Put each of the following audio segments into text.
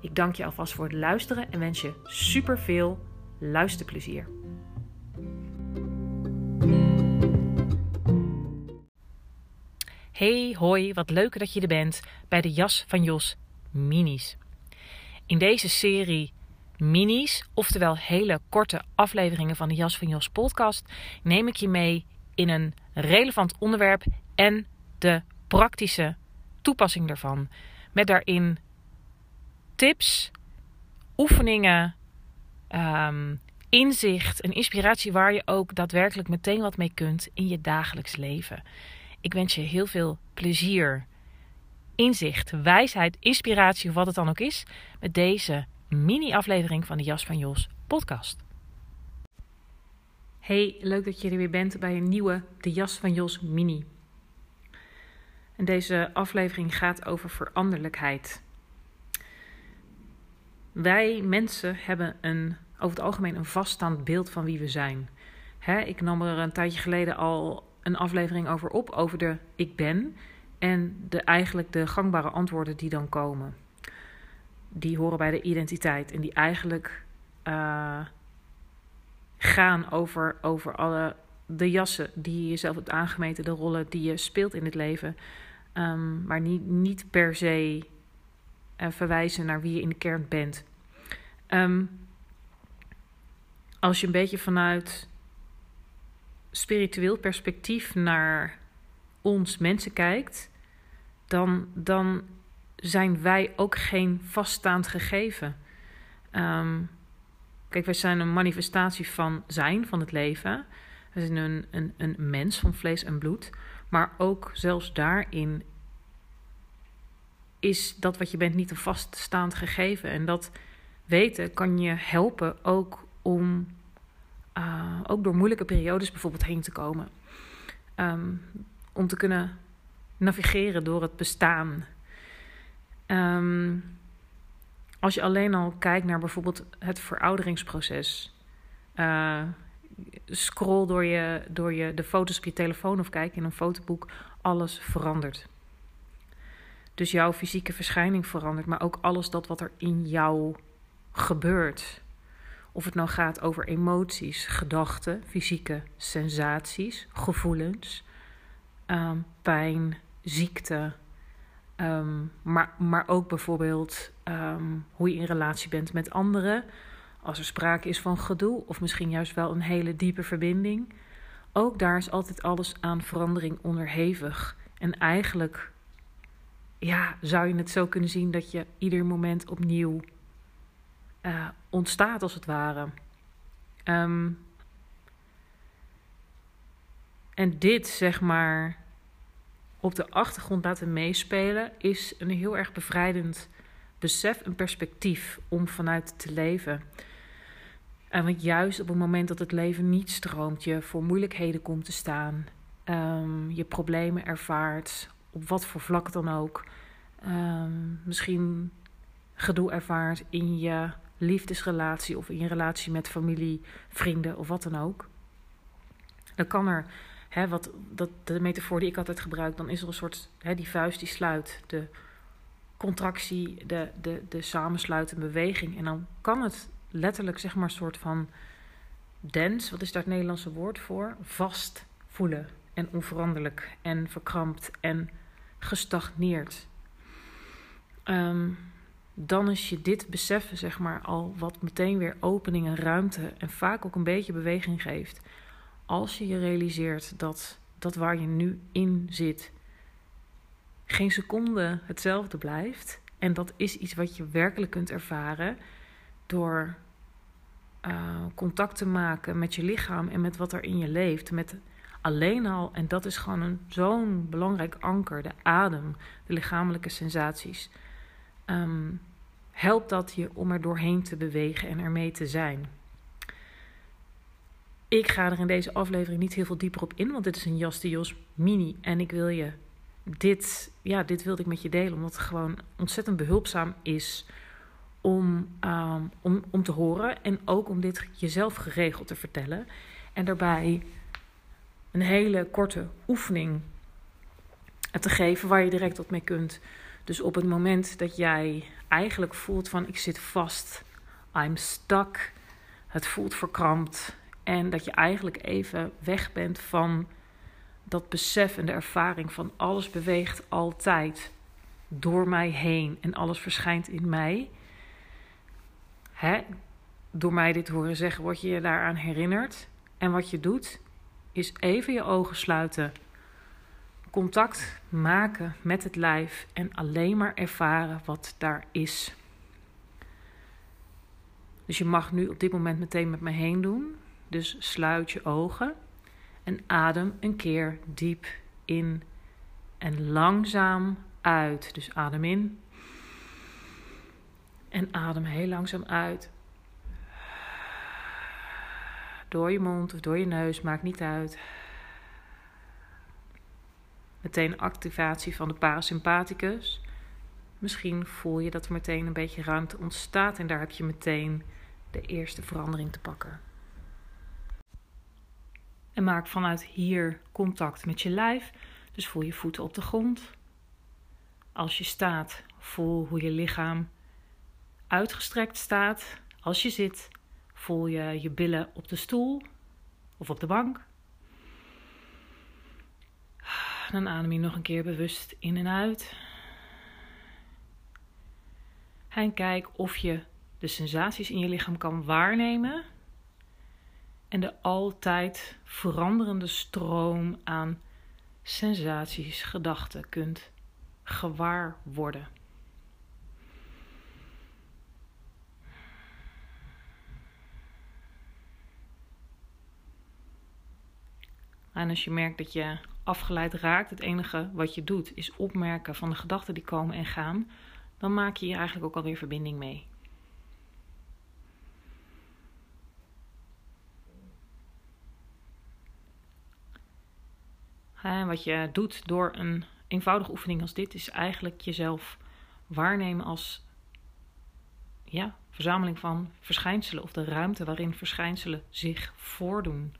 Ik dank je alvast voor het luisteren en wens je super veel luisterplezier. Hey, hoi, wat leuk dat je er bent bij de Jas van Jos Minis. In deze serie minis, oftewel hele korte afleveringen van de Jas van Jos podcast, neem ik je mee in een relevant onderwerp en de praktische toepassing daarvan. Met daarin tips, oefeningen, ehm, inzicht en inspiratie waar je ook daadwerkelijk meteen wat mee kunt in je dagelijks leven. Ik wens je heel veel plezier, inzicht, wijsheid, inspiratie of wat het dan ook is met deze mini-aflevering van de Jas van Jos podcast. Hey, leuk dat je er weer bent bij een nieuwe De Jas van Jos mini. En deze aflevering gaat over veranderlijkheid. Wij mensen hebben een, over het algemeen een vaststaand beeld van wie we zijn. Hè, ik nam er een tijdje geleden al een aflevering over op, over de ik ben. En de, eigenlijk de gangbare antwoorden die dan komen. Die horen bij de identiteit. En die eigenlijk uh, gaan over, over alle de jassen die je jezelf hebt aangemeten, de rollen die je speelt in het leven. Um, maar niet, niet per se uh, verwijzen naar wie je in de kern bent. Um, als je een beetje vanuit spiritueel perspectief naar ons mensen kijkt, dan, dan zijn wij ook geen vaststaand gegeven. Um, kijk, wij zijn een manifestatie van zijn, van het leven. We zijn een, een, een mens van vlees en bloed. Maar ook zelfs daarin is dat wat je bent niet een vaststaand gegeven. En dat weten kan je helpen ook om uh, ook door moeilijke periodes bijvoorbeeld heen te komen. Um, om te kunnen navigeren door het bestaan. Um, als je alleen al kijkt naar bijvoorbeeld het verouderingsproces. Uh, scroll door, je, door je, de foto's op je telefoon of kijk in een fotoboek. Alles verandert. Dus jouw fysieke verschijning verandert, maar ook alles dat wat er in jou gebeurt. Of het nou gaat over emoties, gedachten, fysieke sensaties, gevoelens, um, pijn, ziekte. Um, maar, maar ook bijvoorbeeld um, hoe je in relatie bent met anderen. Als er sprake is van gedoe of misschien juist wel een hele diepe verbinding. Ook daar is altijd alles aan verandering onderhevig. En eigenlijk ja, zou je het zo kunnen zien dat je ieder moment opnieuw uh, ontstaat, als het ware. Um, en dit, zeg maar, op de achtergrond laten meespelen, is een heel erg bevrijdend besef, een perspectief om vanuit te leven. En want juist op het moment dat het leven niet stroomt, je voor moeilijkheden komt te staan, um, je problemen ervaart, op wat voor vlak dan ook, um, misschien gedoe ervaart in je liefdesrelatie of in je relatie met familie, vrienden of wat dan ook. Dan kan er, hè, wat, dat, de metafoor die ik altijd gebruik, dan is er een soort, hè, die vuist die sluit, de contractie, de, de, de samensluitende beweging. En dan kan het letterlijk, zeg maar, een soort van dens, wat is daar het Nederlandse woord voor? Vast voelen en onveranderlijk en verkrampt en gestagneerd. Um, dan is je dit beseffen, zeg maar, al wat meteen weer opening en ruimte en vaak ook een beetje beweging geeft. Als je je realiseert dat dat waar je nu in zit geen seconde hetzelfde blijft. En dat is iets wat je werkelijk kunt ervaren door uh, contact te maken met je lichaam en met wat er in je leeft. Met alleen al, en dat is gewoon zo'n belangrijk anker, de adem, de lichamelijke sensaties. Um, helpt dat je om er doorheen te bewegen en ermee te zijn. Ik ga er in deze aflevering niet heel veel dieper op in, want dit is een Jas de Jos mini. En ik wil je dit, ja, dit wilde ik met je delen, omdat het gewoon ontzettend behulpzaam is om, um, om, om te horen. En ook om dit jezelf geregeld te vertellen. En daarbij een hele korte oefening te geven waar je direct op mee kunt. Dus op het moment dat jij eigenlijk voelt van ik zit vast, I'm stuck, het voelt verkrampt en dat je eigenlijk even weg bent van dat besef en de ervaring van alles beweegt altijd door mij heen en alles verschijnt in mij. Hè? Door mij dit horen zeggen, word je je daaraan herinnerd. En wat je doet, is even je ogen sluiten. Contact maken met het lijf en alleen maar ervaren wat daar is. Dus je mag nu op dit moment meteen met me heen doen. Dus sluit je ogen en adem een keer diep in en langzaam uit. Dus adem in en adem heel langzaam uit. Door je mond of door je neus, maakt niet uit. Meteen activatie van de parasympathicus. Misschien voel je dat er meteen een beetje ruimte ontstaat en daar heb je meteen de eerste verandering te pakken. En maak vanuit hier contact met je lijf. Dus voel je voeten op de grond. Als je staat, voel hoe je lichaam uitgestrekt staat. Als je zit, voel je je billen op de stoel of op de bank. Dan adem je nog een keer bewust in en uit. En kijk of je de sensaties in je lichaam kan waarnemen en de altijd veranderende stroom aan sensaties, gedachten kunt gewaar worden. En als je merkt dat je afgeleid raakt, het enige wat je doet is opmerken van de gedachten die komen en gaan, dan maak je hier eigenlijk ook alweer verbinding mee. En wat je doet door een eenvoudige oefening als dit, is eigenlijk jezelf waarnemen als ja, verzameling van verschijnselen of de ruimte waarin verschijnselen zich voordoen.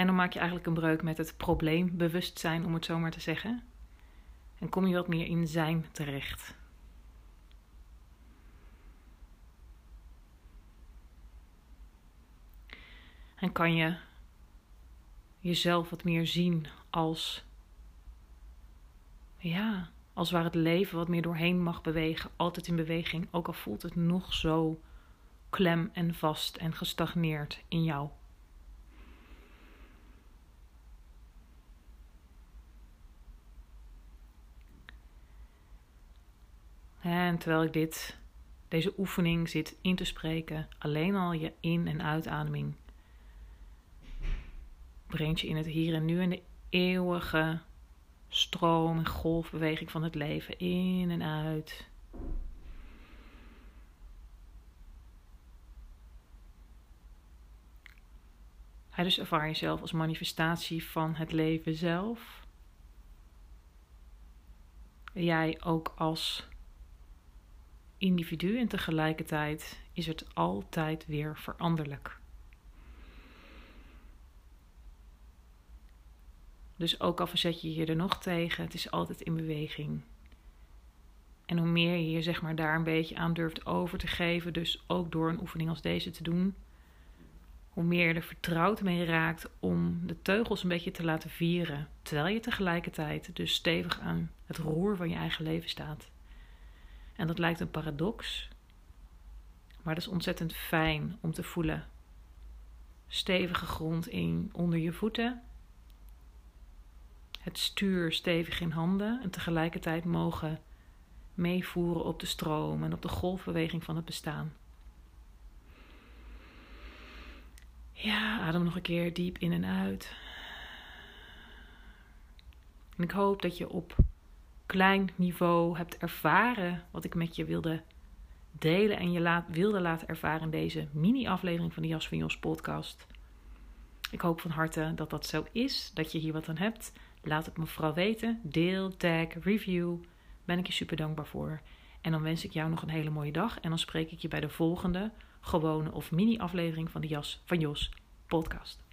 En dan maak je eigenlijk een breuk met het probleembewustzijn, om het zo maar te zeggen. En kom je wat meer in zijn terecht. En kan je jezelf wat meer zien als, ja, als waar het leven wat meer doorheen mag bewegen, altijd in beweging, ook al voelt het nog zo klem en vast en gestagneerd in jou. En terwijl ik dit, deze oefening zit in te spreken, alleen al je in- en uitademing brengt je in het hier en nu en de eeuwige stroom en golfbeweging van het leven in en uit. dus ervaar jezelf als manifestatie van het leven zelf. Jij ook als individu en tegelijkertijd is het altijd weer veranderlijk. Dus ook al verzet je je er nog tegen, het is altijd in beweging. En hoe meer je je zeg maar daar een beetje aan durft over te geven, dus ook door een oefening als deze te doen, hoe meer je er vertrouwd mee raakt om de teugels een beetje te laten vieren, terwijl je tegelijkertijd dus stevig aan het roer van je eigen leven staat. En dat lijkt een paradox, maar dat is ontzettend fijn om te voelen. Stevige grond in onder je voeten, het stuur stevig in handen en tegelijkertijd mogen meevoeren op de stroom en op de golfbeweging van het bestaan. Ja, adem nog een keer diep in en uit. En ik hoop dat je op klein niveau hebt ervaren wat ik met je wilde delen en je laat, wilde laten ervaren in deze mini-aflevering van de Jas van Jos podcast. Ik hoop van harte dat dat zo is, dat je hier wat aan hebt. Laat het me vooral weten. Deel, tag, review. Ben ik je super dankbaar voor. En dan wens ik jou nog een hele mooie dag. En dan spreek ik je bij de volgende gewone of mini-aflevering van de Jas van Jos podcast.